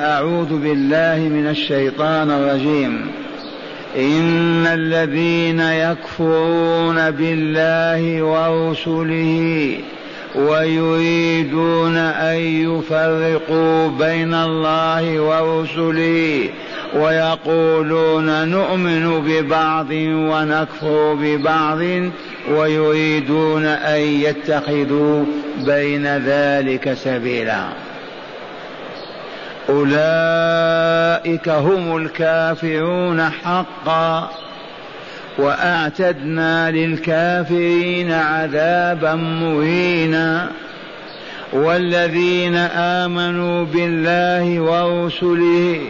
أعوذ بالله من الشيطان الرجيم. إن الذين يكفرون بالله ورسله ويريدون أن يفرقوا بين الله ورسله ويقولون نؤمن ببعض ونكفر ببعض ويريدون أن يتخذوا بين ذلك سبيلا. أولئك هم الكافرون حقا وأعتدنا للكافرين عذابا مهينا والذين آمنوا بالله ورسله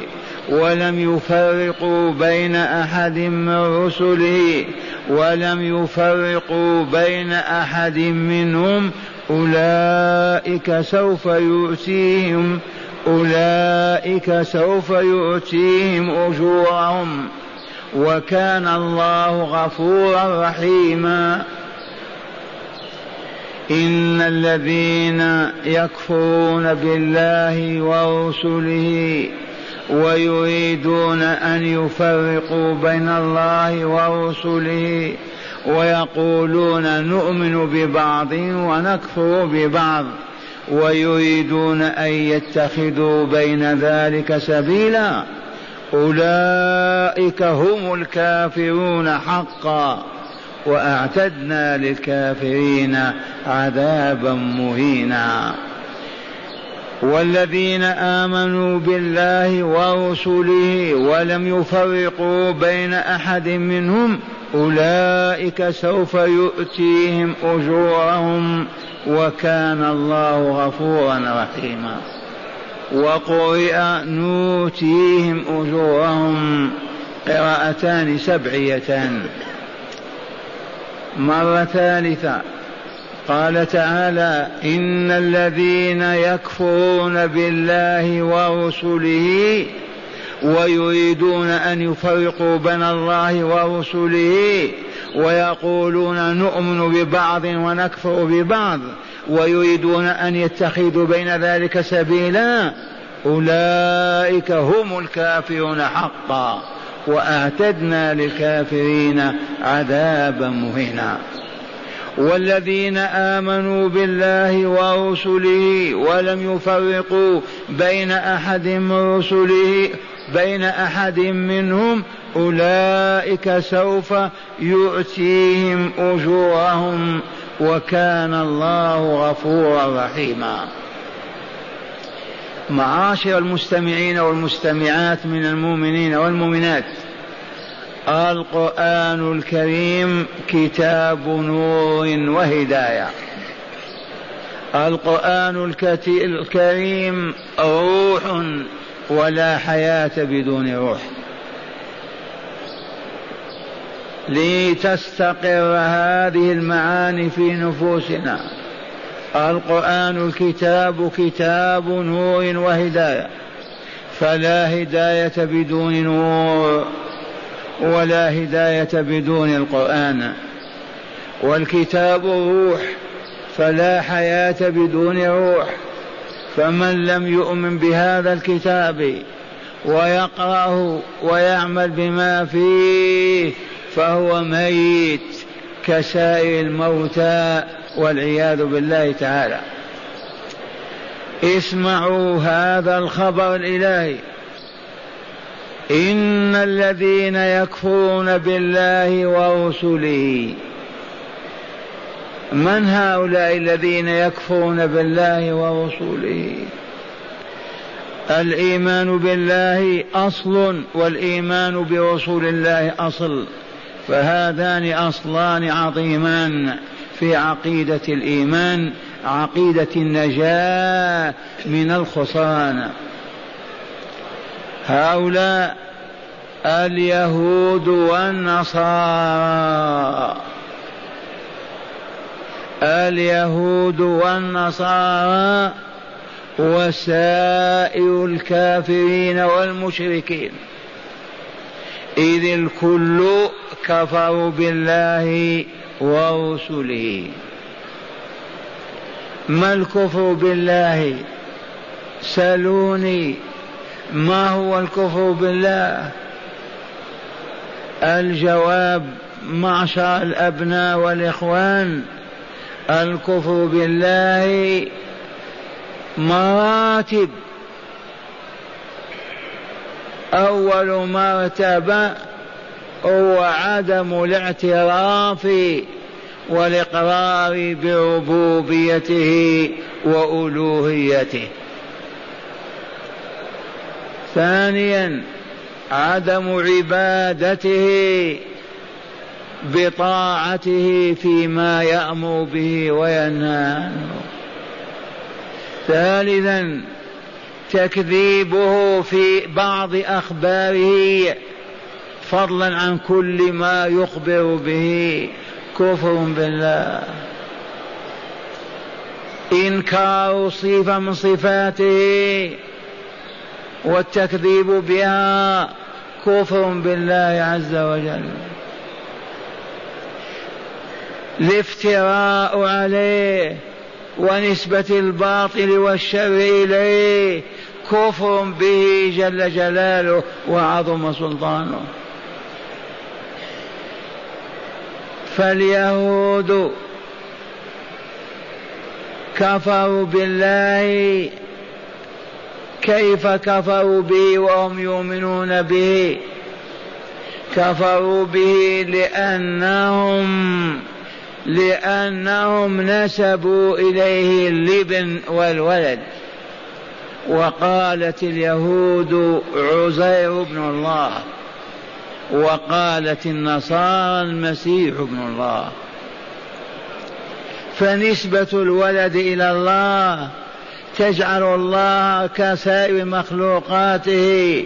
ولم يفرقوا بين أحد من رسله ولم يفرقوا بين أحد منهم أولئك سوف يؤتيهم أولئك سوف يؤتيهم أجورهم وكان الله غفورا رحيما. إن الذين يكفرون بالله ورسله ويريدون أن يفرقوا بين الله ورسله ويقولون نؤمن ببعض ونكفر ببعض. ويريدون أن يتخذوا بين ذلك سبيلا. أولئك هم الكافرون حقا. وأعتدنا للكافرين عذابا مهينا. والذين آمنوا بالله ورسله ولم يفرقوا بين أحد منهم أولئك سوف يؤتيهم أجورهم وكان الله غفورا رحيما. وقرئ نوتيهم أجورهم قراءتان سبعيتان. مرة ثالثة. قال تعالى إن الذين يكفرون بالله ورسله ويريدون أن يفرقوا بين الله ورسله ويقولون نؤمن ببعض ونكفر ببعض ويريدون أن يتخذوا بين ذلك سبيلا أولئك هم الكافرون حقا وأعتدنا للكافرين عذابا مهينا والذين آمنوا بالله ورسله ولم يفرقوا بين أحد من رسله بين أحد منهم أولئك سوف يؤتيهم أجورهم وكان الله غفورا رحيما. معاشر المستمعين والمستمعات من المؤمنين والمؤمنات القرآن الكريم كتاب نور وهداية. القرآن الكريم روح ولا حياة بدون روح. لتستقر هذه المعاني في نفوسنا. القرآن الكتاب كتاب نور وهداية. فلا هداية بدون نور ولا هداية بدون القرآن. والكتاب روح فلا حياة بدون روح. فمن لم يؤمن بهذا الكتاب ويقرأه ويعمل بما فيه فهو ميت كسائر الموتى والعياذ بالله تعالى. اسمعوا هذا الخبر الإلهي. إن الذين يكفرون بالله ورسله من هؤلاء الذين يكفرون بالله ورسوله؟ الإيمان بالله أصل والإيمان برسول الله أصل فهذان أصلان عظيمان في عقيدة الإيمان عقيدة النجاة من الخسران. هؤلاء اليهود والنصارى. اليهود والنصارى وسائر الكافرين والمشركين. إذ الكل كفروا بالله ورسله. ما الكفر بالله؟ سلوني ما هو الكفر بالله؟ الجواب معشر الأبناء والإخوان. الكفر بالله مراتب. أول مرتبه هو عدم الاعتراف والإقرار بربوبيته وألوهيته. ثانيا عدم عبادته بطاعته فيما يأمر به وينهى. عنه ثالثا تكذيبه في بعض أخباره فضلا عن كل ما يخبر به. كفر بالله. إنكار صفة من صفاته والتكذيب بها كفر بالله عز وجل. الافتراء عليه ونسبة الباطل والشر إليه. كفر به جل جلاله وعظم سلطانه. فاليهود كفروا بالله كيف كفروا به وهم يؤمنون به؟ كفروا به لأنهم لأنهم نسبوا إليه الابن والولد. وقالت اليهود عزير بن الله. وقالت النصارى المسيح ابن الله. فنسبة الولد إلى الله تجعل الله كسائر مخلوقاته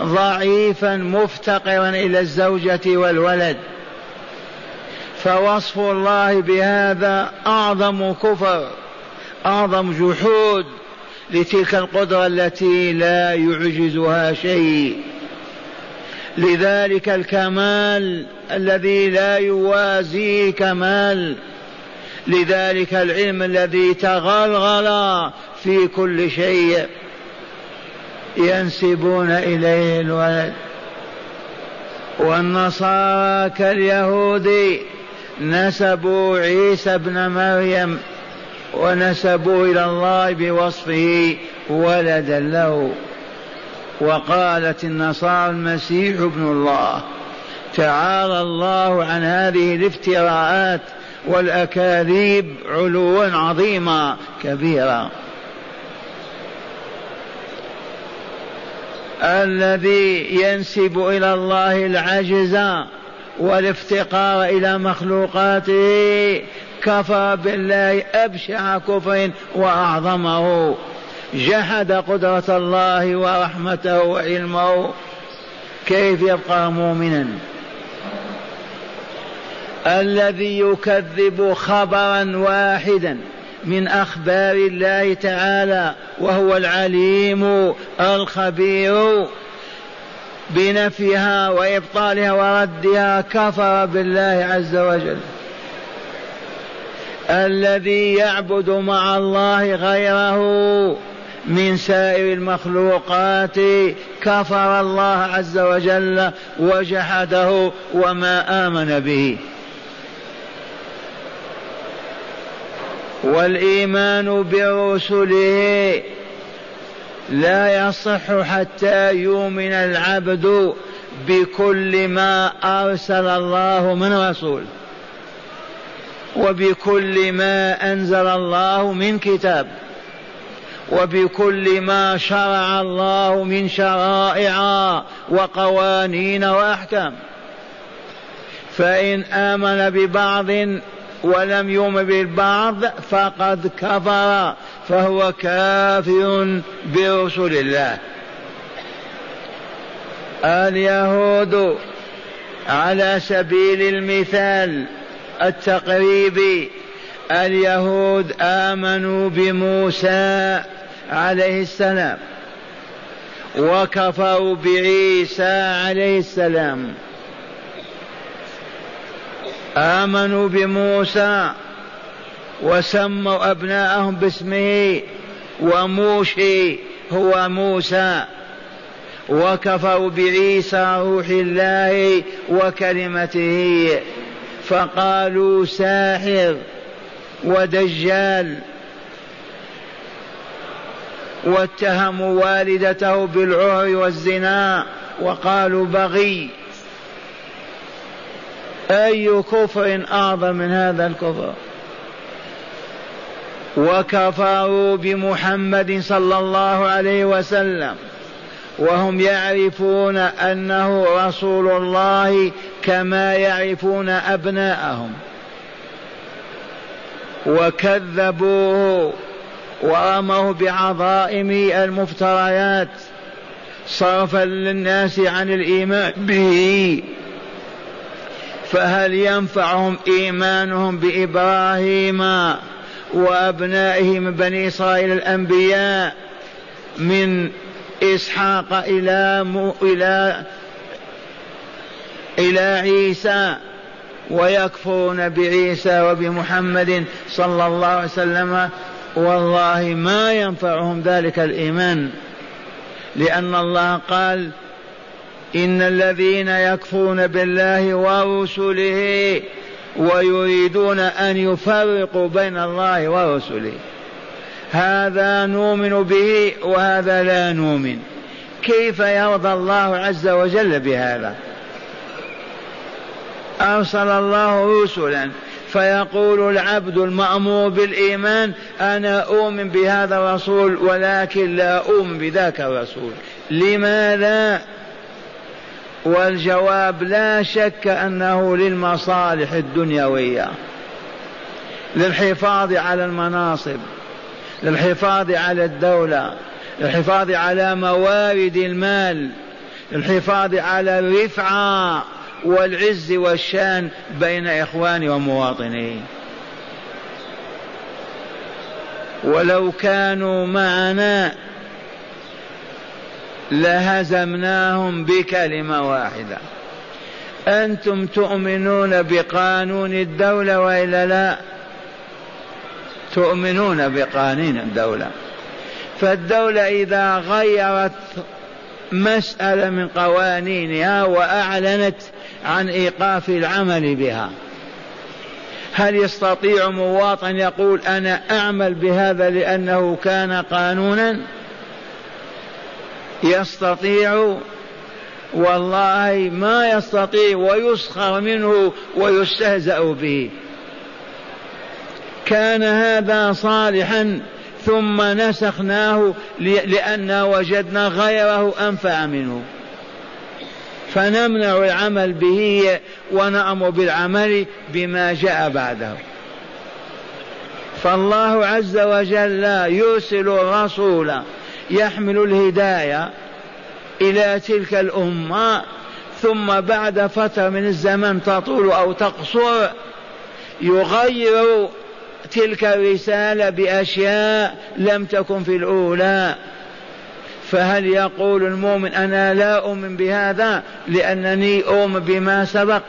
ضعيفا مفتقرا إلى الزوجة والولد. فوصف الله بهذا أعظم كفر أعظم جحود لتلك القدرة التي لا يعجزها شيء. لذلك الكمال الذي لا يوازيه كمال. لذلك العلم الذي تغلغل في كل شيء. ينسبون إليه الولد. والنصارى كاليهود نسبوا عيسى ابن مريم ونسبوا إلى الله بوصفه ولدا له. وقالت النصارى المسيح ابن الله تعالى الله عن هذه الافتراءات والأكاذيب علوا عظيما كبيرا. الذي ينسب إلى الله العجز والافتقار إلى مخلوقاته كفر بالله أبشع كفر وأعظمه. جحد قدرة الله ورحمته وعلمه. كيف يبقى مؤمنا؟ الذي يكذب خبرا واحدا من أخبار الله تعالى وهو العليم الخبير. بنفيها وإبطالها وردها كفر بالله عز وجل. الذي يعبد مع الله غيره من سائر المخلوقات كفر الله عز وجل وجحده وما آمن به. والإيمان برسله لا يصح حتى يؤمن العبد بكل ما أرسل الله من رسول وبكل ما أنزل الله من كتاب وبكل ما شرع الله من شرائع وقوانين وأحكام. فإن آمن ببعض ولم يؤمن بالبعض فقد كفر فهو كافر برسل الله. اليهود على سبيل المثال التقريبي اليهود آمنوا بموسى عليه السلام وكفروا بعيسى عليه السلام. آمنوا بموسى وسموا أبناءهم باسمه وموشي هو موسى وكفروا بعيسى روح الله وكلمته فقالوا ساحر ودجال واتهموا والدته بالعهر والزنا وقالوا بغي أي كفر أعظم من هذا الكفر؟ وكفروا بمحمد صلى الله عليه وسلم وهم يعرفون أنه رسول الله كما يعرفون أبناءهم. وكذبوه ورموا بعظائم المفتريات صرفا للناس عن الإيمان به. فهل ينفعهم إيمانهم بإبراهيم وابنائه من بني إسرائيل الأنبياء من إسحاق إلى إلى إلى عيسى ويكفرون بعيسى وبمحمد صلى الله عليه وسلم؟ والله ما ينفعهم ذلك الإيمان لأن الله قال إن الذين يكفرون بالله ورسله ويريدون أن يفرقوا بين الله ورسله. هذا نؤمن به وهذا لا نؤمن. كيف يرضى الله عز وجل بهذا؟ أرسل الله رسلا فيقول العبد المأمور بالإيمان أنا أؤمن بهذا الرسول ولكن لا أؤمن بذاك الرسول. لماذا؟ والجواب لا شك أنه للمصالح الدنيوية. للحفاظ على المناصب للحفاظ على الدولة للحفاظ على موارد المال للحفاظ على الرفعه والعز والشان بين إخواني ومواطني. ولو كانوا معنا لهزمناهم بكلمة واحدة. أنتم تؤمنون بقانون الدولة وإلا لا؟ تؤمنون بقانون الدولة. فالدولة إذا غيرت مسألة من قوانينها وأعلنت عن إيقاف العمل بها هل يستطيع مواطن يقول أنا أعمل بهذا لأنه كان قانونا؟ يستطيع والله ما يستطيع ويسخر منه ويستهزأ به. كان هذا صالحا ثم نسخناه لأن وجدنا غيره أنفع منه. فنمنع العمل به ونأمر بالعمل بما جاء بعده. فالله عز وجل يرسل الرسول يحمل الهداية إلى تلك الأمة ثم بعد فترة من الزمن تطول أو تقصر يغير تلك الرسالة بأشياء لم تكن في الأولى. فهل يقول المؤمن أنا لا أؤمن بهذا لأنني أؤمن بما سبق؟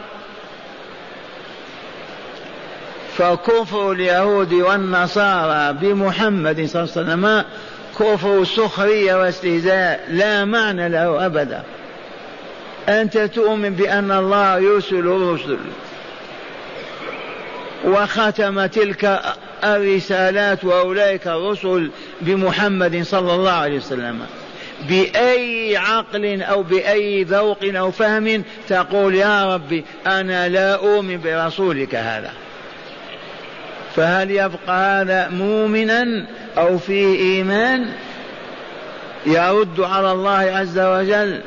فكفر اليهود والنصارى بمحمد صلى الله عليه وسلم كفر سخرية واستهزاء لا معنى له أبدا. أنت تؤمن بأن الله يرسل الرسل. وختم تلك الرسالات وأولئك الرسل بمحمد صلى الله عليه وسلم. بأي عقل أو بأي ذوق أو فهم تقول يا ربي أنا لا أؤمن برسولك هذا. فهل يبقى هذا مؤمنا أو فيه إيمان؟ يرد على الله عز وجل.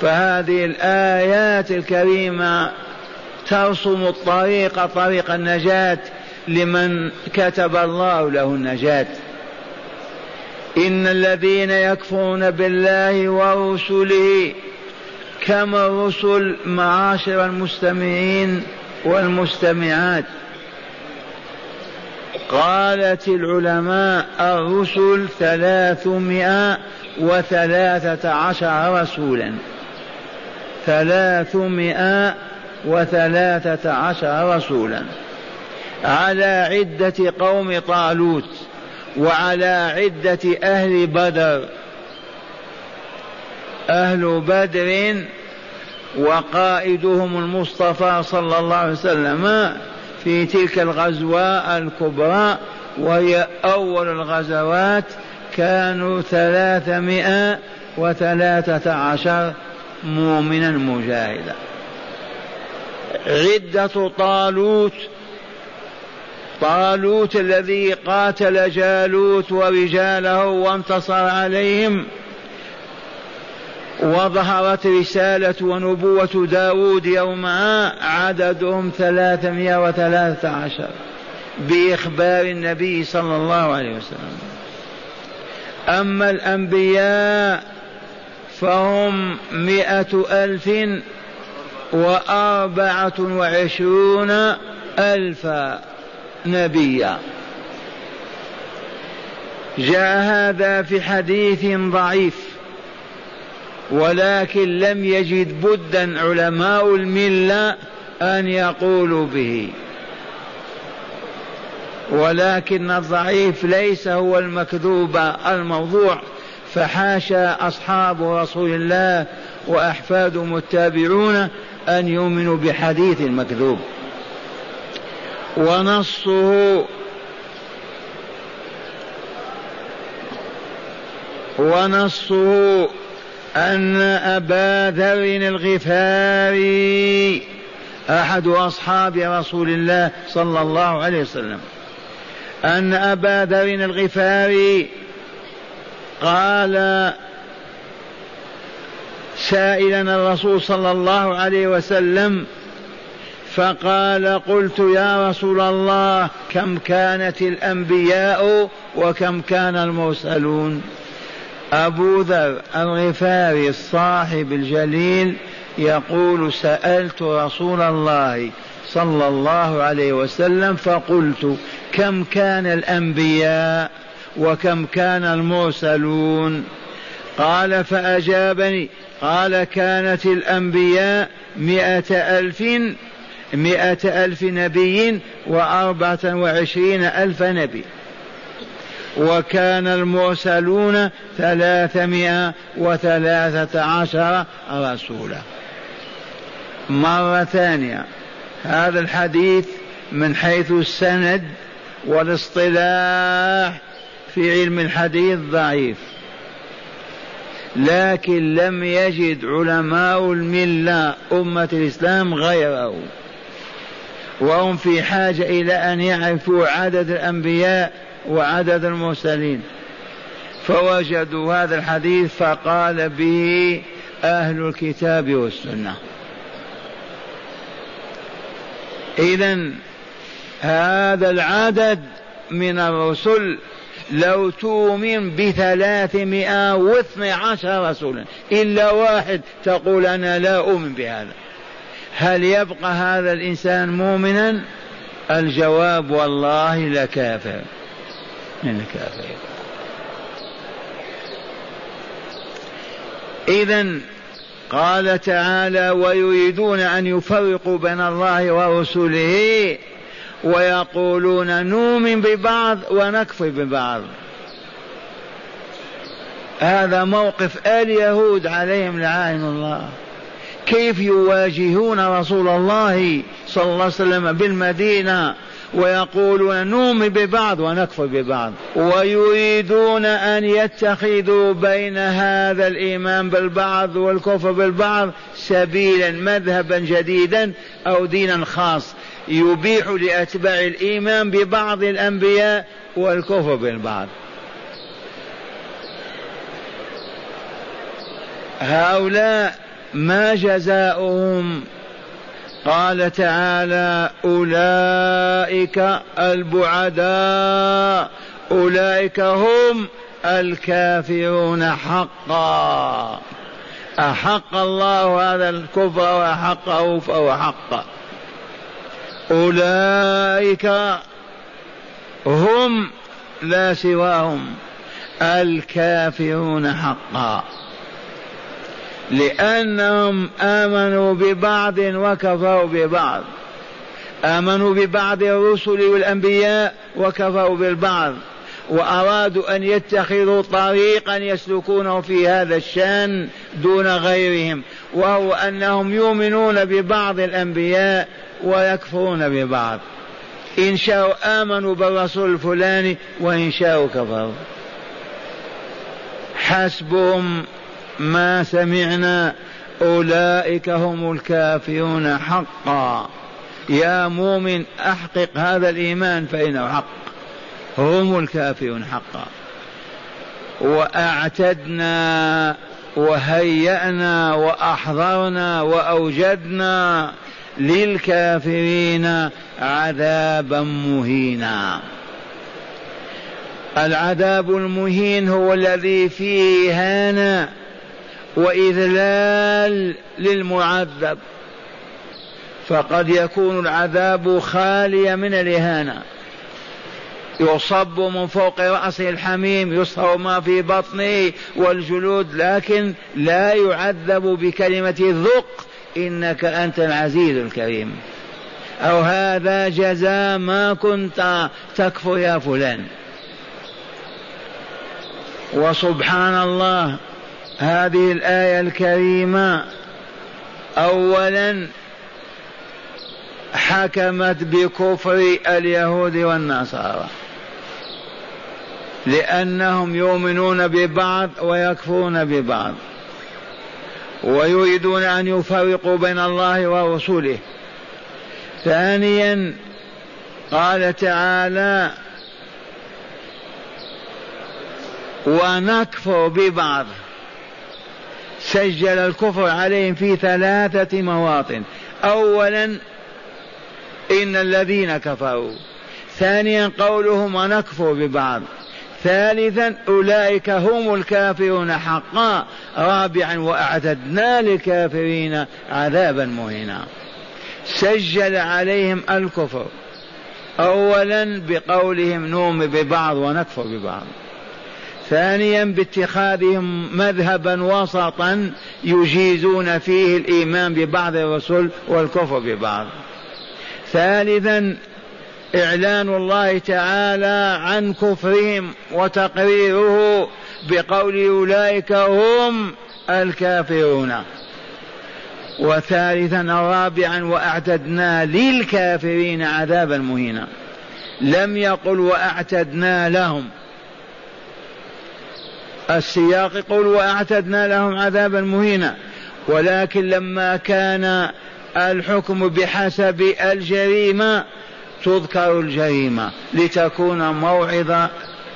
فهذه الآيات الكريمة ترسم الطريق طريق النجاة لمن كتب الله له النجاة. إن الذين يكفرون بالله ورسله كما الرسل معاشر المستمعين والمستمعات. قالت العلماء الرسل ثلاثمائة وثلاثة عشر رسولا. ثلاثمائة وثلاثة عشر رسولا. على عدة قوم طالوت وعلى عدة أهل بدر. أهل بدر وقائدهم المصطفى صلى الله عليه وسلم في تلك الغزوة الكبرى وهي أول الغزوات كانوا ثلاثمائة وثلاثة عشر مؤمنا مجاهدا. عدة طالوت طالوت الذي قاتل جالوت ورجاله وانتصر عليهم وظهرت رسالة ونبوة داود يومها عددهم ثلاثمائة وثلاثة عشر بإخبار النبي صلى الله عليه وسلم. أما الأنبياء فهم مئة ألف وأربعة وعشرون ألف نبيا. جاء هذا في حديث ضعيف. ولكن لم يجد بدا علماء الملة أن يقولوا به. ولكن الضعيف ليس هو المكذوب الموضوع فحاشا أصحاب رسول الله واحفادهم التابعون أن يؤمنوا بحديث مكذوب. ونصه ونصه أن أبا ذر الغفاري أحد أصحاب رسول الله صلى الله عليه وسلم. أن أبا ذر الغفاري قال سائلا الرسول صلى الله عليه وسلم فقال قلت يا رسول الله كم كانت الأنبياء وكم كان المرسلون؟ أبو ذر الغفاري الصاحب الجليل يقول سألت رسول الله صلى الله عليه وسلم فقلت كم كان الأنبياء وكم كان المرسلون؟ قال فأجابني قال كانت الأنبياء مائه ألف مئة ألف نبي وأربعة وعشرين ألف نبي. وكان المرسلون ثلاثمائة وثلاثة عشر رسولا. مرة ثانية هذا الحديث من حيث السند والاصطلاح في علم الحديث ضعيف. لكن لم يجد علماء الملة أمة الإسلام غيره. وهم في حاجة إلى أن يعرفوا عدد الأنبياء وعدد المرسلين. فوجدوا هذا الحديث فقال به أهل الكتاب والسنة. إذا هذا العدد من الرسل لو تؤمن بثلاثمائة واثني عشر رسولا إلا واحد تقول أنا لا أؤمن بهذا. هل يبقى هذا الإنسان مؤمنا؟ الجواب والله لكافر لكافر إذا قال تعالى ويريدون أن يفرقوا بين الله ورسله ويقولون نؤمن ببعض ونكفر ببعض. هذا موقف اليهود عليهم لعائن الله. كيف يواجهون رسول الله صلى الله عليه وسلم بالمدينة؟ ويقولون نؤمن ببعض ونكفر ببعض. ويريدون أن يتخذوا بين هذا الإيمان بالبعض والكفر بالبعض سبيلا مذهبا جديدا أو دينا خاص. يبيح لأتباع الإيمان ببعض الأنبياء والكفر بالبعض. هؤلاء ما جزاؤهم قال تعالى أولئك البعداء أولئك هم الكافرون حقا. أحق الله هذا الكفر واحقه فهو حق أولئك هم لا سواهم الكافرون حقا. لأنهم آمنوا ببعض وكفروا ببعض. آمنوا ببعض الرسل والأنبياء وكفروا بالبعض. وأرادوا أن يتخذوا طريقا يسلكونه في هذا الشأن دون غيرهم. وهو أنهم يؤمنون ببعض الأنبياء ويكفرون ببعض. إن شاءوا آمنوا بالرسول الفلاني وإن شاءوا كفروا. حسبهم ما سمعنا أولئك هم الكافرون حقا. يا مؤمن أحقق هذا الإيمان فإنه حق. هم الكافرون حقا. وأعتدنا وهيأنا وأحضرنا وأوجدنا للكافرين عذابا مهينا. العذاب المهين هو الذي فيه هانا وإذلال للمعذب. فقد يكون العذاب خاليا من الإهانة. يصب من فوق رأسه الحميم يصهر ما في بطنه والجلود لكن لا يعذب بكلمة ذق إنك أنت العزيز الكريم. أو هذا جزاء ما كنت تكفر يا فلان. وسبحان الله هذه الآية الكريمة أولا حكمت بكفر اليهود والنصارى لأنهم يؤمنون ببعض ويكفرون ببعض ويريدون أن يفرقوا بين الله ورسوله. ثانيا قال تعالى ونكفر ببعض سجل الكفر عليهم في ثلاثة مواطن. أولا إن الذين كفروا. ثانيا قولهم ونكفر ببعض. ثالثا أولئك هم الكافرون حقا. رابعا وأعتدنا للكافرين عذابا مهينا. سجل عليهم الكفر. أولا بقولهم نؤمن ببعض ونكفر ببعض. ثانيا باتخاذهم مذهبا وسطا يجيزون فيه الإيمان ببعض الرسل والكفر ببعض. ثالثا إعلان الله تعالى عن كفرهم وتقريره بقول أولئك هم الكافرون. وثالثا رابعا وأعتدنا للكافرين عذابا مهينا. لم يقل وأعتدنا لهم. السياق يقول وأعتدنا لهم عذابا مهينا. ولكن لما كان الحكم بحسب الجريمة تذكر الجريمة لتكون موعظة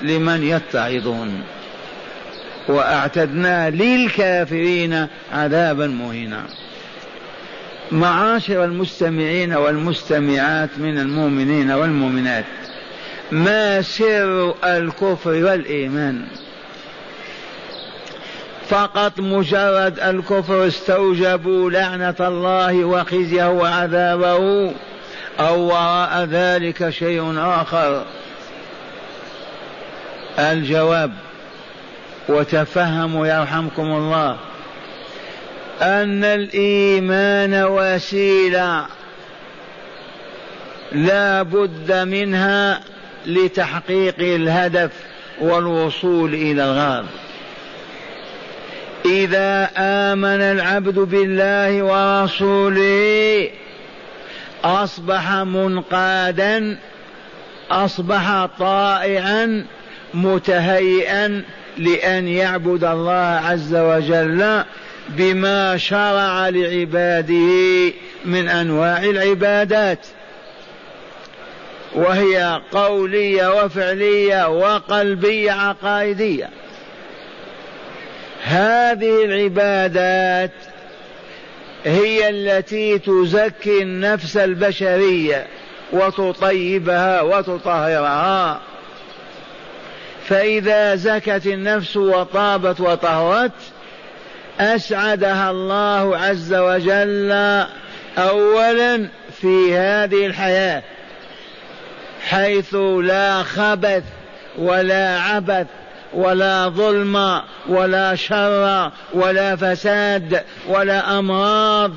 لمن يتعظون. وأعتدنا للكافرين عذابا مهينا. معاشر المستمعين والمستمعات من المؤمنين والمؤمنات ما سر الكفر والإيمان؟ فقط مجرد الكفر استوجبوا لعنة الله وخزيه وعذابه أو وراء ذلك شيء آخر. الجواب وتفهموا يرحمكم الله أن الإيمان وسيلة لا بد منها لتحقيق الهدف والوصول إلى الغرض. إذا آمن العبد بالله ورسوله أصبح منقادا أصبح طائعا متهيئا لأن يعبد الله عز وجل بما شرع لعباده من أنواع العبادات. وهي قولية وفعلية وقلبية عقائدية. هذه العبادات هي التي تزكي النفس البشرية وتطيبها وتطهرها. فإذا زكت النفس وطابت وطهرت أسعدها الله عز وجل اولا في هذه الحياة حيث لا خبث ولا عبث ولا ظلم ولا شر ولا فساد ولا أمراض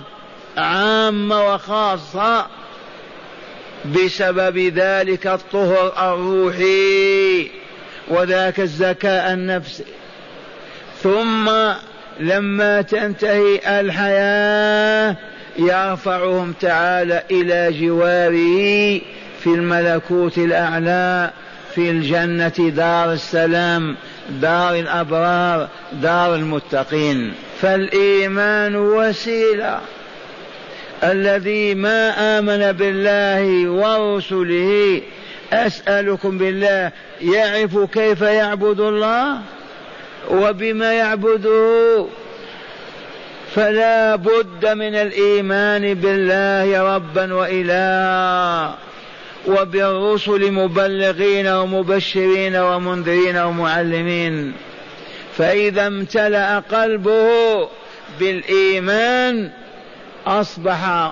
عامة وخاصة بسبب ذلك الطهر الروحي وذاك الزكاء النفسي. ثم لما تنتهي الحياة يرفعهم تعالى إلى جواره في الملكوت الأعلى في الجنة دار السلام دار الأبرار دار المتقين. فالإيمان وسيلة. الذي ما آمن بالله ورسله أسألكم بالله يعرف كيف يعبد الله؟ وبما يعبده؟ فلا بد من الإيمان بالله ربا وإلها. وبالرسل مبلغين ومبشرين ومنذرين ومعلمين. فإذا امتلأ قلبه بالإيمان أصبح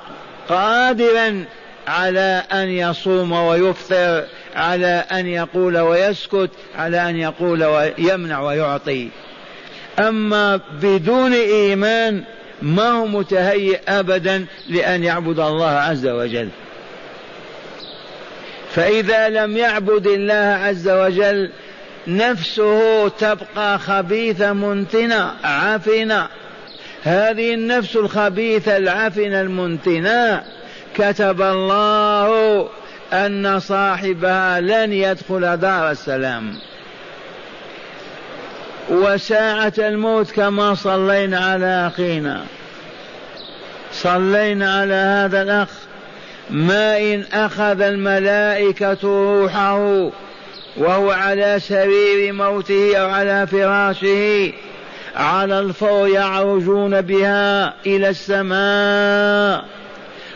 قادرا على أن يصوم ويفطر على أن يقول ويسكت على أن يقول ويمنع ويعطي. أما بدون إيمان ما هو متهيئ أبدا لأن يعبد الله عز وجل. فإذا لم يعبد الله عز وجل نفسه تبقى خبيثة منتنة عفنة هذه النفس الخبيثة العفنة المنتنة كتب الله أن صاحبها لن يدخل دار السلام. وساعة الموت كما صلينا على أخينا. صلينا على هذا الأخ. ما إن أخذ الملائكة روحه وهو على سرير موته أو على فراشه على الفور يعرجون بها إلى السماء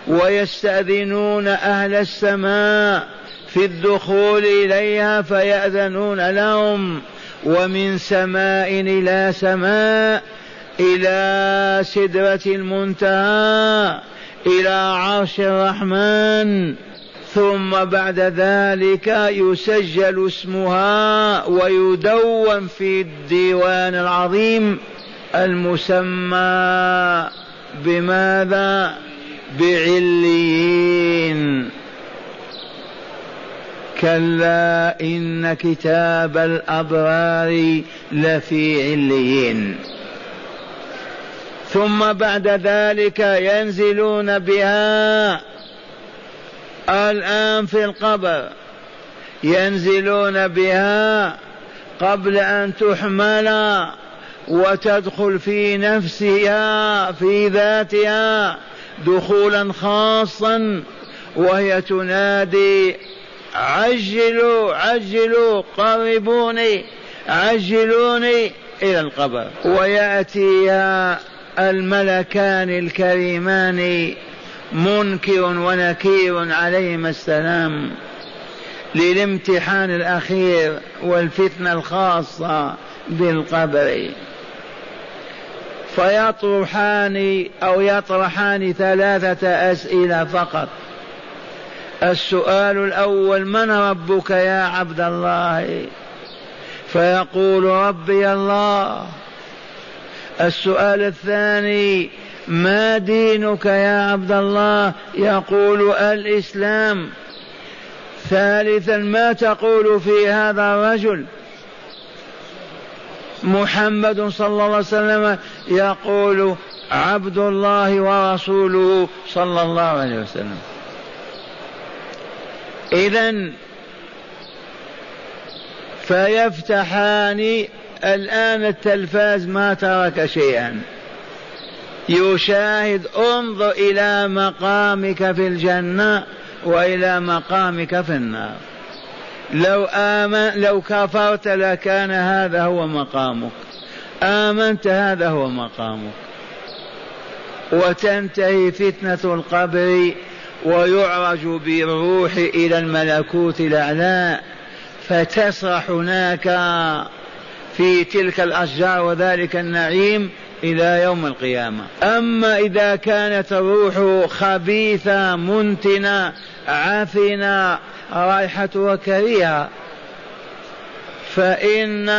ويستأذنون أهل السماء في الدخول إليها فيأذنون لهم ومن سماء إلى سماء إلى سدرة المنتهى إلى عرش الرحمن ثم بعد ذلك يسجل اسمها ويدون في الديوان العظيم المسمى بماذا؟ بعليين. كلا إن كتاب الأبرار لفي عليين. ثم بعد ذلك ينزلون بها الآن في القبر. ينزلون بها قبل أن تحمل وتدخل في نفسها في ذاتها دخولا خاصا وهي تنادي عجلوا عجلوا قربوني عجلوني إلى القبر. ويأتيها الملكان الكريمان منكر ونكير عليهما السلام للامتحان الأخير والفتنة الخاصة بالقبر. فيطرحان أو يطرحان ثلاثة أسئلة فقط. السؤال الأول من ربك يا عبد الله؟ فيقول ربي الله. السؤال الثاني ما دينك يا عبد الله يقول الإسلام. ثالثا ما تقول في هذا الرجل؟ محمد صلى الله عليه وسلم يقول عبد الله ورسوله صلى الله عليه وسلم. إذا فيفتحان الآن التلفاز ما ترك شيئا. يشاهد انظر إلى مقامك في الجنة وإلى مقامك في النار. لو آمن لو كفرت لكان هذا هو مقامك. آمنت هذا هو مقامك. وتنتهي فتنة القبر ويعرج بالروح إلى الملكوت الأعلى فتسرح هناك في تلك الأشجار وذلك النعيم إلى يوم القيامة. أما إذا كانت الروح خبيثة منتنة عفنة رائحة كريهة فإن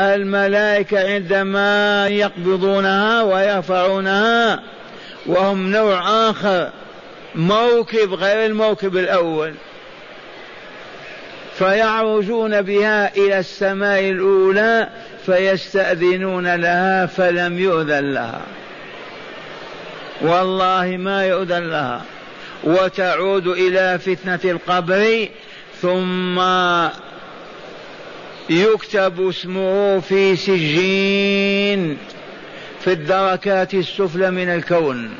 الملائكة عندما يقبضونها ويرفعونها وهم نوع آخر موكب غير الموكب الأول. فيعرجون بها إلى السماء الأولى فيستأذنون لها فلم يؤذن لها. والله ما يؤذن لها. وتعود إلى فتنة القبر ثم يكتب اسمه في سجين في الدركات السفلى من الكون.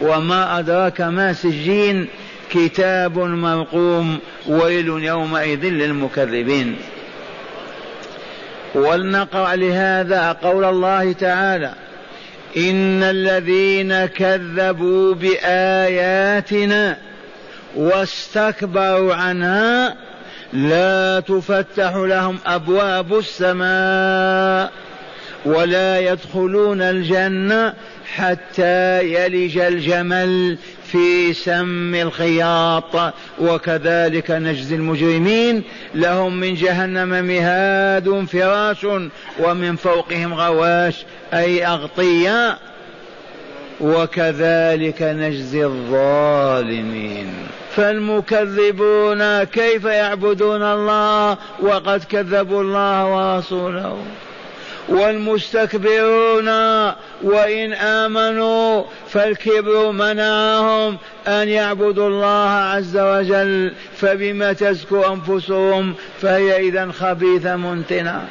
وما أدراك ما سجين كتاب مرقوم ويل يومئذ للمكذبين. ولنقرأ لهذا قول الله تعالى إن الذين كذبوا بآياتنا واستكبروا عنها لا تفتح لهم أبواب السماء ولا يدخلون الجنة حتى يلج الجمل في سم الخياط وكذلك نجزي المجرمين. لهم من جهنم مهاد فراش ومن فوقهم غواش أي أغطية وكذلك نجزي الظالمين. فالمكذبون كيف يعبدون الله؟ وقد كذبوا الله ورسوله. والمستكبرون وإن آمنوا فالكبر منعهم أن يعبدوا الله عز وجل فبما تزكو أنفسهم فهي إذا خبيثة منتنة.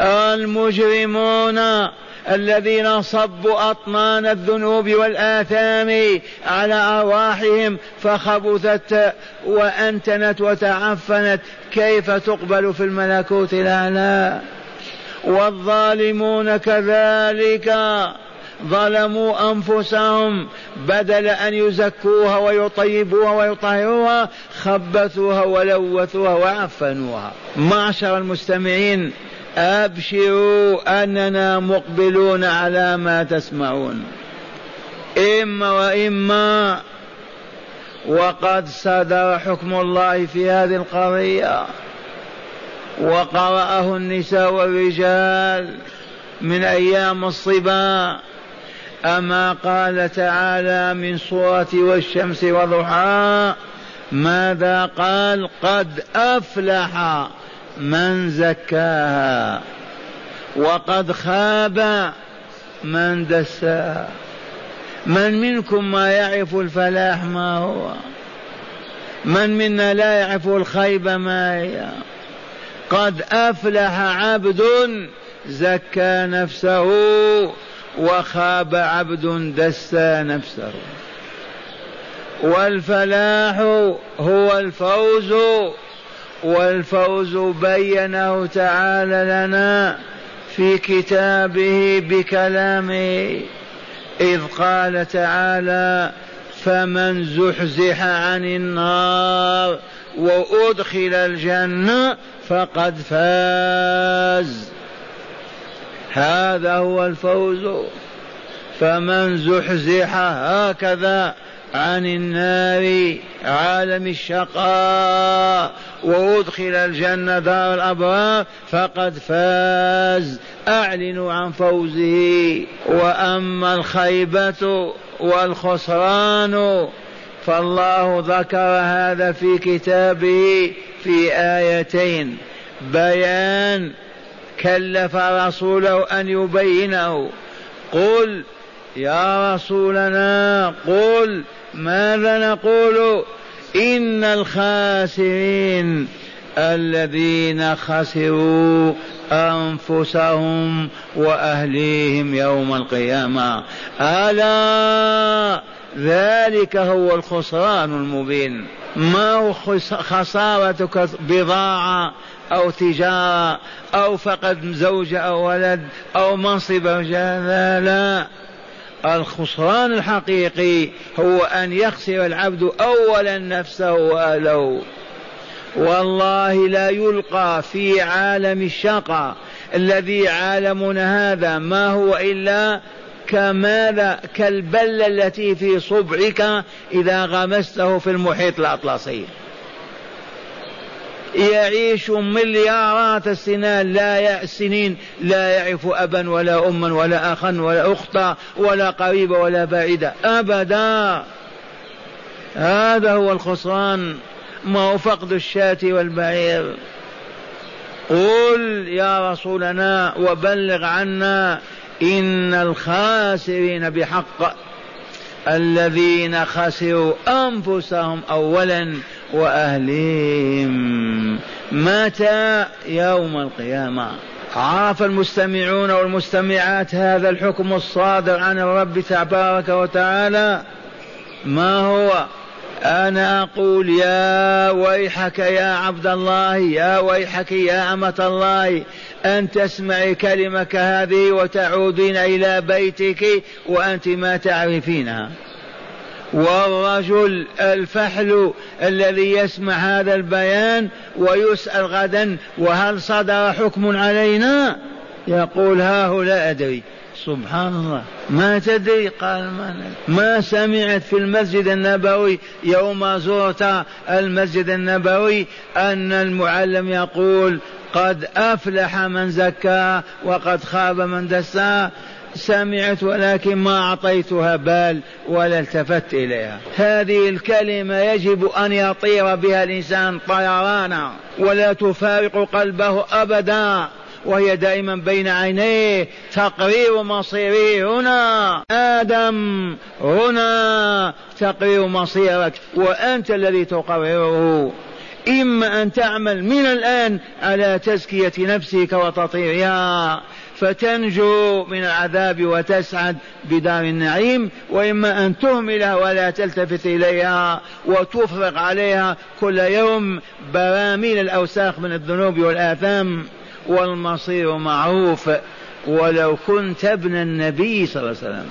المجرمون الذين صبوا أطنان الذنوب والآثام على أرواحهم فخبثت وأنتنت وتعفنت كيف تقبل في الملكوت الأعلى؟ والظالمون كذلك ظلموا أنفسهم بدل أن يزكوها ويطيبوها ويطهروها خبثوها ولوثوها وعفنوها. معشر المستمعين أبشروا أننا مقبلون على ما تسمعون. إما وإما وقد صدر حكم الله في هذه القضية. وقرأه النساء والرجال من أيام الصبا أما قال تعالى من صورة والشمس وضحاها ماذا قال؟ قد أفلح من زكاها وقد خاب من دساها. من منكم ما يعرف الفلاح ما هو؟ من منا لا يعرف الخيب ما هي؟ قد أفلح عبد زكى نفسه وخاب عبد دسى نفسه. والفلاح هو الفوز والفوز بينه تعالى لنا في كتابه بكلامه إذ قال تعالى فمن زحزح عن النار وأدخل الجنة فقد فاز. هذا هو الفوز. فمن زحزح هكذا عن النار عالم الشقاء وأدخل الجنة دار الأبرار فقد فاز. أعلنوا عن فوزه. وأما الخيبة والخسران فالله ذكر هذا في كتابه في آيتين. بيان كلف رسوله أن يبينه. قل يا رسولنا قل ماذا نقول؟ إن الخاسرين الذين خسروا أنفسهم وأهليهم يوم القيامة. ألا ذلك هو الخسران المبين. ما هو خسارتك بضاعة أو تجارة أو فقد زوجة أو ولد أو منصب أو لا لا. الخسران الحقيقي هو أن يخسر العبد أولا نفسه وأهله. والله لا يلقى في عالم الشقى الذي عالمنا هذا ما هو إلا كماذا كالبلة التي في صبعك إذا غمسته في المحيط الأطلسي. يعيش مليارات السنين لا السنين لا يعرف أبا ولا أما ولا أخا ولا أختا ولا قريبة ولا بعيدة أبدا. هذا هو الخسران ما هو فقد الشاة والبعير. قل يا رسولنا وبلغ عنا إن الخاسرين بحق الذين خسروا أنفسهم أولا وأهليهم. متى يوم القيامة؟ عرف المستمعون والمستمعات هذا الحكم الصادر عن الرب تبارك وتعالى. ما هو؟ أنا أقول يا ويحك يا عبد الله يا ويحك يا أمة الله أن تسمعي كلمة هذه وتعودين إلى بيتك وأنت ما تعرفينها. والرجل الفحل الذي يسمع هذا البيان ويسأل غدا وهل صدر حكم علينا؟ يقول ها هو لا أدري. سبحان الله. ما تدري؟ قال ما, ما سمعت في المسجد النبوي يوم زرت المسجد النبوي أن المعلم يقول قد أفلح من زكى وقد خاب من دسا سمعت ولكن ما أعطيتها بال ولا التفت إليها. هذه الكلمة يجب أن يطير بها الإنسان طيرانا ولا تفارق قلبه أبدا. وهي دائما بين عينيه تقرير مصيره هنا. آدم هنا. تقرير مصيرك. وأنت الذي تقرره. إما أن تعمل من الآن على تزكية نفسك وتطهيرها فتنجو من العذاب وتسعد بدار النعيم وإما أن تهملها ولا تلتفت إليها وتفرغ عليها كل يوم براميل الأوساخ من الذنوب والآثام. والمصير معروف ولو كنت ابن النبي صلى الله عليه وسلم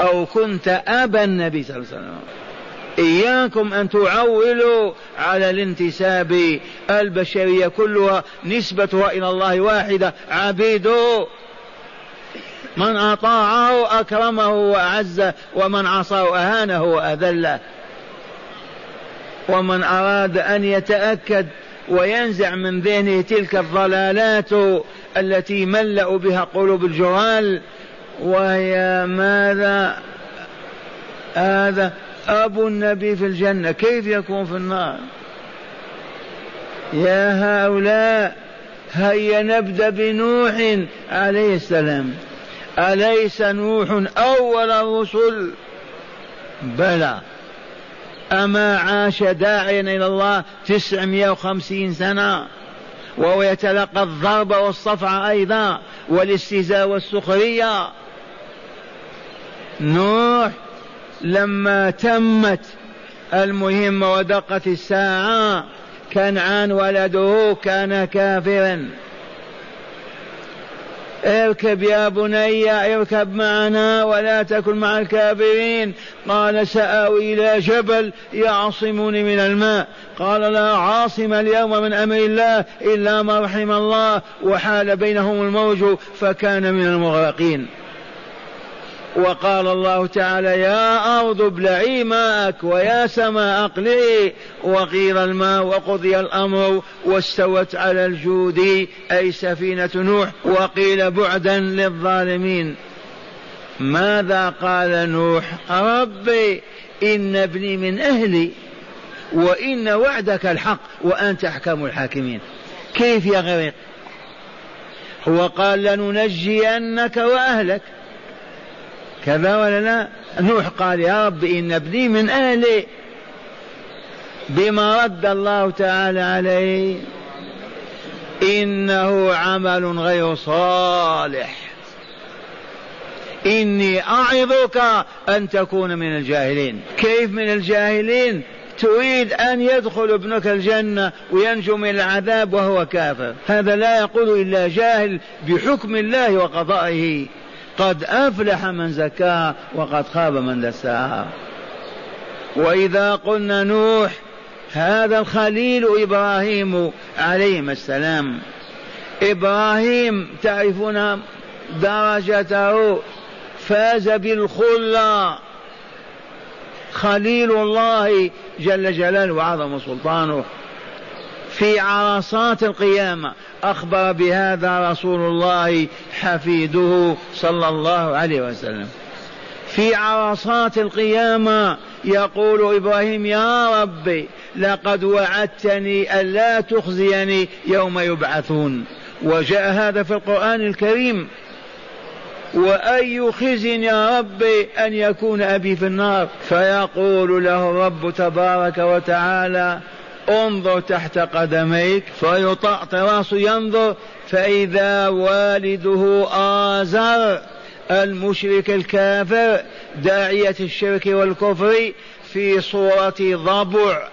أو كنت أبا النبي صلى الله عليه وسلم. إياكم أن تعولوا على الانتساب. البشرية كلها نسبتها إلى الله واحدة. عبيده من أطاعه أكرمه وأعزه ومن عصاه أهانه وأذله. ومن أراد أن يتأكد وينزع من ذهنه تلك الضلالات التي ملأوا بها قلوب الجهال وهي ماذا؟ هذا أبو النبي في الجنة. كيف يكون في النار؟ يا هؤلاء هيا نبدأ بنوح عليه السلام. أليس نوح أول الرسل؟ بلى. أما عاش داعيا إلى الله تسعمائة وخمسين سنة وهو يتلقى الضرب والصفع أيضا والاستهزاء والسخرية. نوح لما تمت المهمة ودقت الساعة كنعان ولده كان كافرا. اركب يا بني اركب معنا ولا تكن مع الكافرين. قال سآوي إلى جبل يعصمني من الماء. قال لا عاصم اليوم من أمر الله إلا ما رحم الله وحال بينهم الموج فكان من المغرقين. وقال الله تعالى يا أرض ابلعي ماءك ويا سماء أقلعي وغير الماء وقضي الأمر واستوت على الجود أي سفينة نوح وقيل بعدا للظالمين. ماذا قال نوح؟ ربي إن ابني من أهلي وإن وعدك الحق وأنت أحكم الحاكمين. كيف يغرق هو قال لننجينك وأهلك. كذا ولا لا نوح قال يا رب إن ابني من أهلي. بما رد الله تعالى عليه. إنه عمل غير صالح. إني أعظك أن تكون من الجاهلين. كيف من الجاهلين؟ تريد أن يدخل ابنك الجنة وينجو من العذاب وهو كافر. هذا لا يقول إلا جاهل بحكم الله وقضائه. قد أفلح من زكاها وقد خاب من دساها وإذا قلنا نوح هذا الخليل إبراهيم عليهما السلام. إبراهيم تعرفون درجته فاز بالخلة. خليل الله جل جلاله وعظم سلطانه. في عرصات القيامة. أخبر بهذا رسول الله حفيده صلى الله عليه وسلم. في عرصات القيامة يقول إبراهيم يا ربي لقد وعدتني ألا تخزيني يوم يبعثون. وجاء هذا في القرآن الكريم. وأي خزي يا ربي أن يكون أبي في النار؟ فيقول له الرب تبارك وتعالى انظر تحت قدميك فيطأط راسه ينظر فإذا والده آزر المشرك الكافر داعية الشرك والكفر في صورة ضبع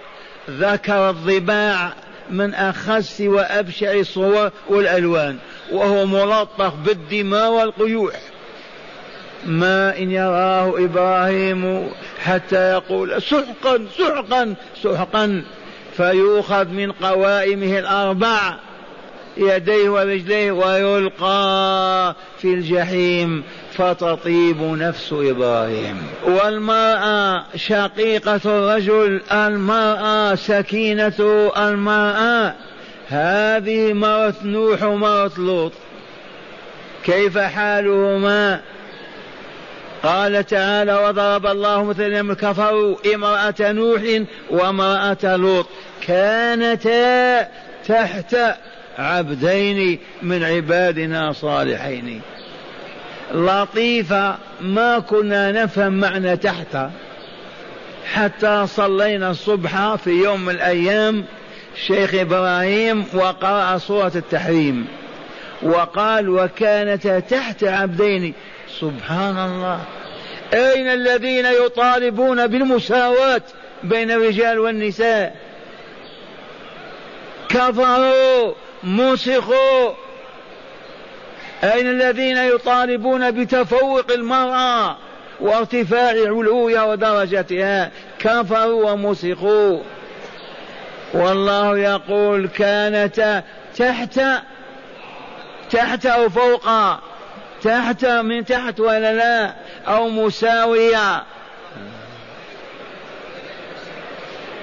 ذكر الضباع من أخس وأبشع الصور والألوان وهو ملطخ بالدماء والقيوح. ما إن يراه إبراهيم حتى يقول سحقا سحقا سحقا. فيؤخذ من قوائمه الأربع يديه ورجليه ويلقى في الجحيم فتطيب نفس إبراهيم. والمرأة شقيقة الرجل المرأة سكينة المرأة. هذه مرت نوح ومرت لوط. كيف حالهما؟ قال تعالى وضرب الله مثلا كفروا امرأة نوح وامرأة لوط كانتا تحت عبدين من عبادنا صالحين. لطيفة ما كنا نفهم معنى تحت حتى صلينا الصبح في يوم من الأيام. شيخ إبراهيم وقرأ سورة التحريم وقال وكانتا تحت عبدين سبحان الله. أين الذين يطالبون بالمساواة بين الرجال والنساء؟ كفروا مسخوا أين الذين يطالبون بتفوق المرأة وارتفاع علوها ودرجتها كفروا ومسخوا والله يقول كانت تحت تحت أو فوق؟ تحت من تحت ولا لا؟ أو مساوية.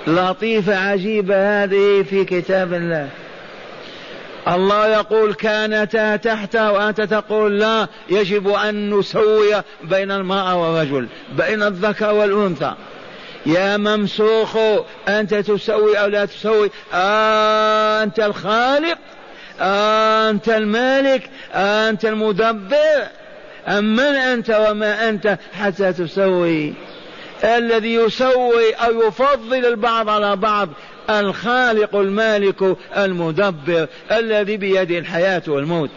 لطيفة عجيبة هذه في كتاب الله. الله يقول كانتا تحت وأنت تقول لا يجب أن نسوي بين المرأة والرجل بين الذكر والأنثى. يا ممسوخ أنت تسوي أو لا تسوي؟ آه أنت الخالق. أنت المالك أنت المدبر. أم من أنت وما أنت حتى تسوي. الذي يسوي أو يفضل البعض على بعض الخالق المالك المدبر الذي بيده الحياة والموت.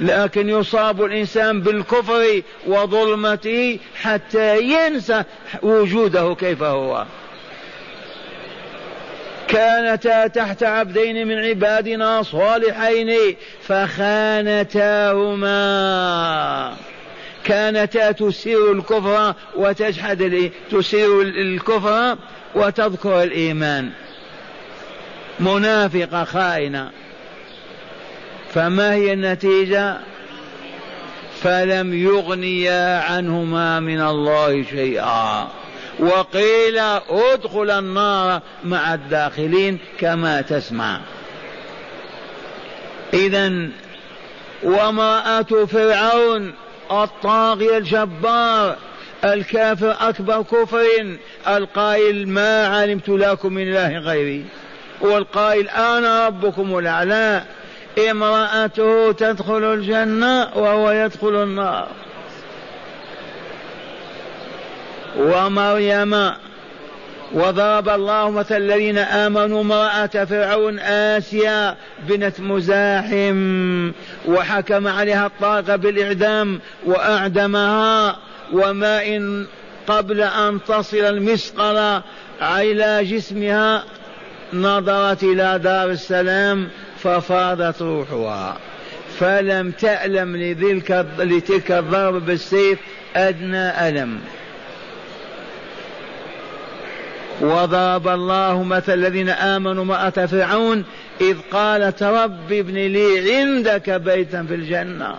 لكن يصاب الإنسان بالكفر وظلمته حتى ينسى وجوده كيف هو. كانتا تحت عبدين من عبادنا صالحين فخانتاهما. كانتا تسير الكفر وتجحد تسير الكفر وتذكر الإيمان. منافقة خائنة. فما هي النتيجة؟ فلم يغنيا عنهما من الله شيئا. وقيل ادخل النار مع الداخلين كما تسمع. اذا وامرأة فرعون الطاغيه الجبار الكافر أكبر كفر القائل ما علمت لكم من إله غيري. والقائل أنا ربكم الأعلى. امرأته تدخل الجنة وهو يدخل النار. ومريم وضرب الله مثل الذين آمنوا امرأة فرعون آسيا بنت مزاحم وحكم عليها الطاقة بالإعدام وأعدمها وماء قبل أن تصل المسقلة إلى جسمها نظرت إلى دار السلام ففاضت روحها. فلم تألم لتلك الضرب بالسيف أدنى ألم. وضرب الله مثل الذين آمنوا امرأة فرعون إذ قالت رب ابن لي عندك بيتا في الجنة.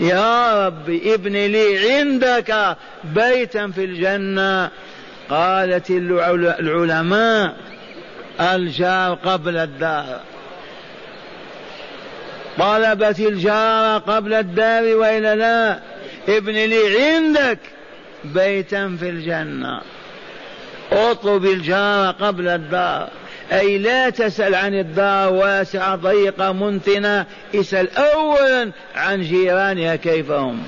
يا رب ابن لي عندك بيتا في الجنة. قالت العلماء الجار قبل الدار. طلبت الجار قبل الدار وإلا لا؟ ابن لي عندك بيتا في الجنة. أطلب الجار قبل الدار. أي لا تسأل عن الدار واسعة ضيقة منتنة اسأل أولا عن جيرانها كيف هم.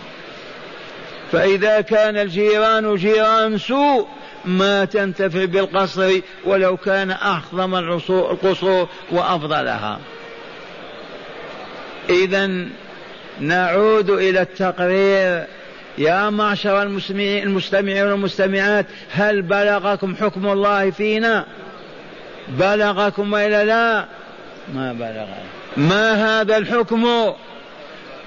فإذا كان الجيران جيران سوء ما تنتفع بالقصر ولو كان أعظم القصور وأفضلها. إذا نعود إلى التقرير يا معشر المستمعين والمستمعات هل بلغكم حكم الله فينا؟ بلغكم وإلا لا؟ ما بلغ. ما هذا الحكم؟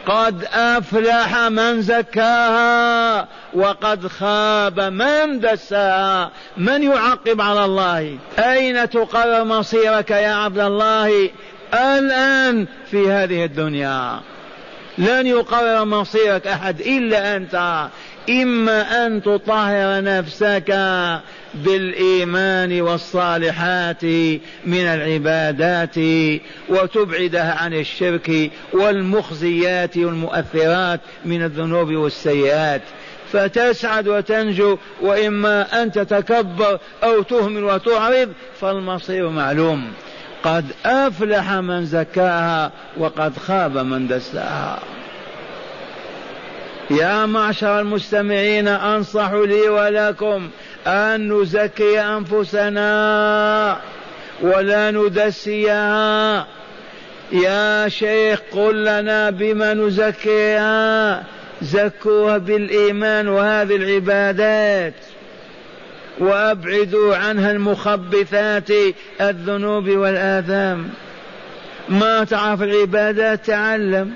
قد أفلح من زكاها وقد خاب من دساها. من يعقب على الله؟ أين تقرر مصيرك يا عبد الله الآن في هذه الدنيا؟ لن يقرر مصيرك أحد إلا أنت. إما أن تطهر نفسك بالإيمان والصالحات من العبادات وتبعدها عن الشرك والمخزيات والمؤثرات من الذنوب والسيئات. فتسعد وتنجو وإما أن تتكبر أو تهمل وتعرض فالمصير معلوم. قد أفلح من زكاها وقد خاب من دساها. يا معشر المستمعين أنصح لي ولكم أن نزكي أنفسنا ولا ندسيها. يا شيخ قل لنا بما نزكيها. زكوها بالإيمان وهذه العبادات. وأبعدوا عنها المخبثات الذنوب والآثام. ما تعرف العبادات تعلم.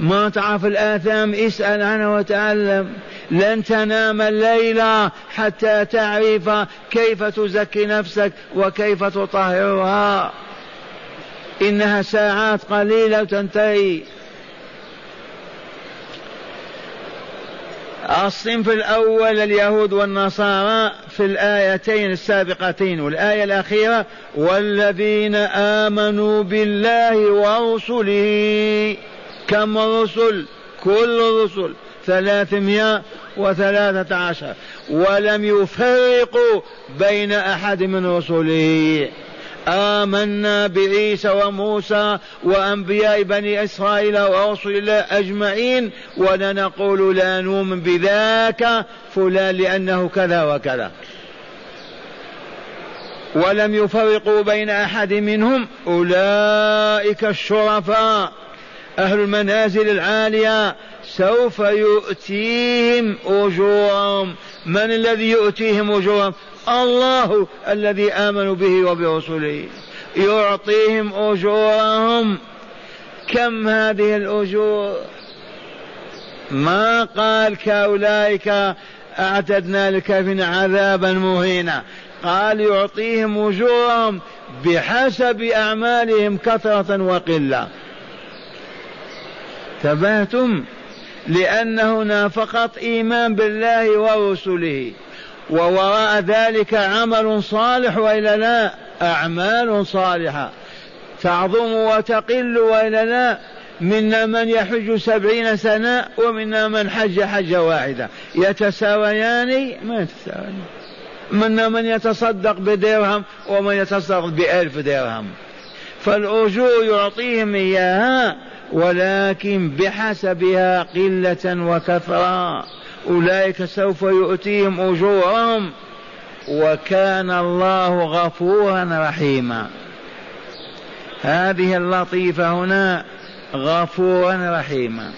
ما تعرف الآثام اسأل عنها وتعلم. لن تنام الليلة حتى تعرف كيف تزكي نفسك وكيف تطهرها. إنها ساعات قليلة تنتهي. الصنف الأول اليهود والنصارى في الآيتين السابقتين والآية الأخيرة والذين آمنوا بالله ورسله كم الرسل كل الرسل ثلاثمائة وثلاثة عشر. ولم يفرقوا بين أحد من رسله. آمنا بعيسى وموسى وأنبياء بني إسرائيل ورسل الله أجمعين ولا نقول لا نؤمن بذاك فلان لأنه كذا وكذا. ولم يفرقوا بين أحد منهم أولئك الشرفاء أهل المنازل العالية سوف يؤتيهم أجورهم. من الذي يؤتيهم أجورهم؟ الله الذي آمنوا به وبرسله. يعطيهم أجورهم. كم هذه الأجور؟ ما قال كأولئك أعتدنا للكافرين عذابا مهينا. قال يعطيهم أجورهم بحسب أعمالهم كثرة وقلة. تبهتم لأن هنا فقط إيمان بالله ورسله. ووراء ذلك عمل صالح وإلا لا أعمال صالحة. تعظم وتقل وإلا لا منا من يحج سبعين سنة ومنا من حج حجة واحدة. يتساويان ما يتساويان. منا من يتصدق بدرهم ومن يتصدق بألف درهم. فالأجور يعطيهم إياها ولكن بحسبها قلة وكثرة أولئك سوف يؤتيهم أجورهم وكان الله غفورا رحيما. هذه اللطيفة هنا غفورا رحيما.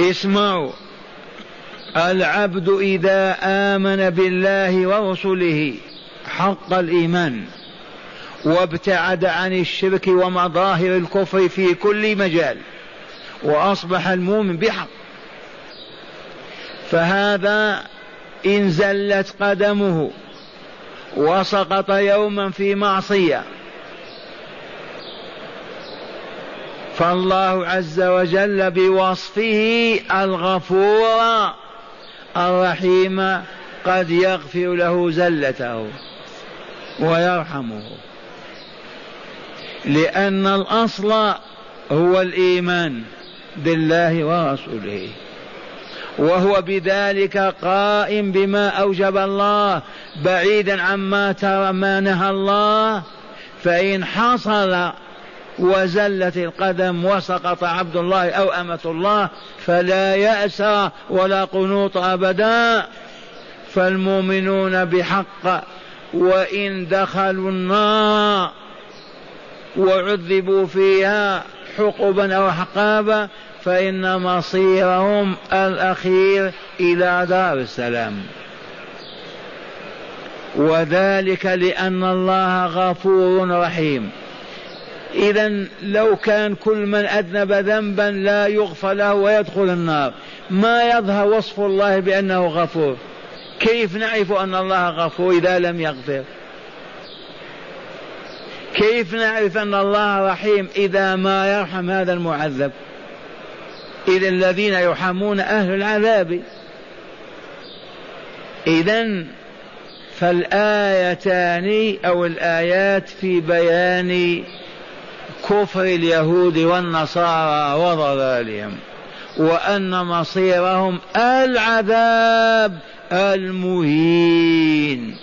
اسمعوا. العبد إذا آمن بالله ورسله حق الإيمان وابتعد عن الشرك ومظاهر الكفر في كل مجال وأصبح المؤمن بحق فهذا إن زلت قدمه وسقط يوما في معصية. فالله عز وجل بوصفه الغفور الرحيم قد يغفر له زلته ويرحمه. لأن الأصل هو الإيمان بالله ورسوله. وهو بذلك قائم بما أوجب الله بعيدا عما ترى ما نهى الله. فإن حصل وزلت القدم وسقط عبد الله أو أمة الله فلا يأس ولا قنوط أبدا. فالمؤمنون بحق وإن دخلوا النار وعذبوا فيها حقبا أو حقابا فإن مصيرهم الأخير إلى دار السلام. وذلك لأن الله غفور رحيم. إذا لو كان كل من أذنب ذنبا لا يغفر له ويدخل النار. ما يظهر وصف الله بأنه غفور؟ كيف نعرف أن الله غفور إذا لم يغفر؟ كيف نعرف أن الله رحيم إذا ما يرحم هذا المعذب؟ إذا الذين يرحمون أهل العذاب. إذا فالآيتان أو الآيات في بيان كفر اليهود والنصارى وضلالهم وأن مصيرهم العذاب المهين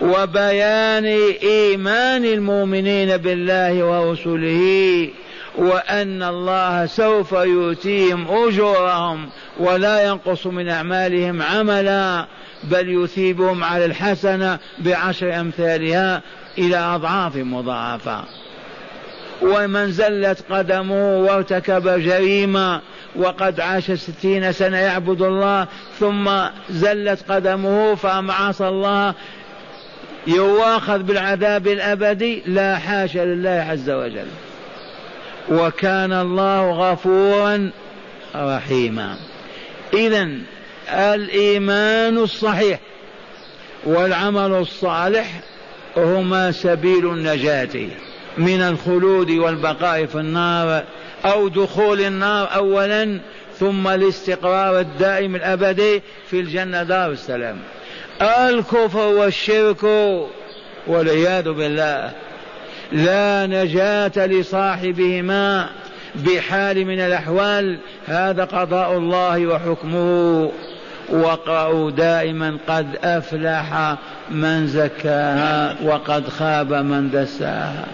وبيان إيمان المؤمنين بالله ورسله وأن الله سوف يؤتيهم أجورهم ولا ينقص من أعمالهم عملا بل يثيبهم على الحسنة بعشر أمثالها إلى أضعاف مضاعفة. ومن زلت قدمه وارتكب جريمة وقد عاش ستين سنة يعبد الله ثم زلت قدمه فعصى الله يواخذ بالعذاب الأبدي لا حاشا لله عز وجل. وكان الله غفورا رحيما. إذا الإيمان الصحيح والعمل الصالح هما سبيل النجاة من الخلود والبقاء في النار أو دخول النار أولا ثم الاستقرار الدائم الأبدي في الجنة دار السلام. الكفر والشرك والعياذ بالله لا نجاة لصاحبهما بحال من الأحوال. هذا قضاء الله وحكمه. واقرأوا دائما قد أفلح من زكاها وقد خاب من دساها.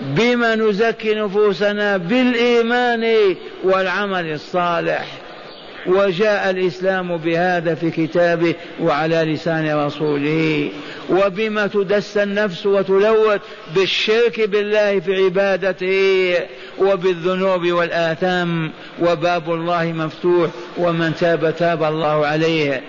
بما نزكي نفوسنا بالإيمان والعمل الصالح. وجاء الإسلام بهذا في كتابه وعلى لسان رسوله. وبما تدس النفس وتلوث بالشرك بالله في عبادته وبالذنوب والآثام. وباب الله مفتوح ومن تاب تاب الله عليه.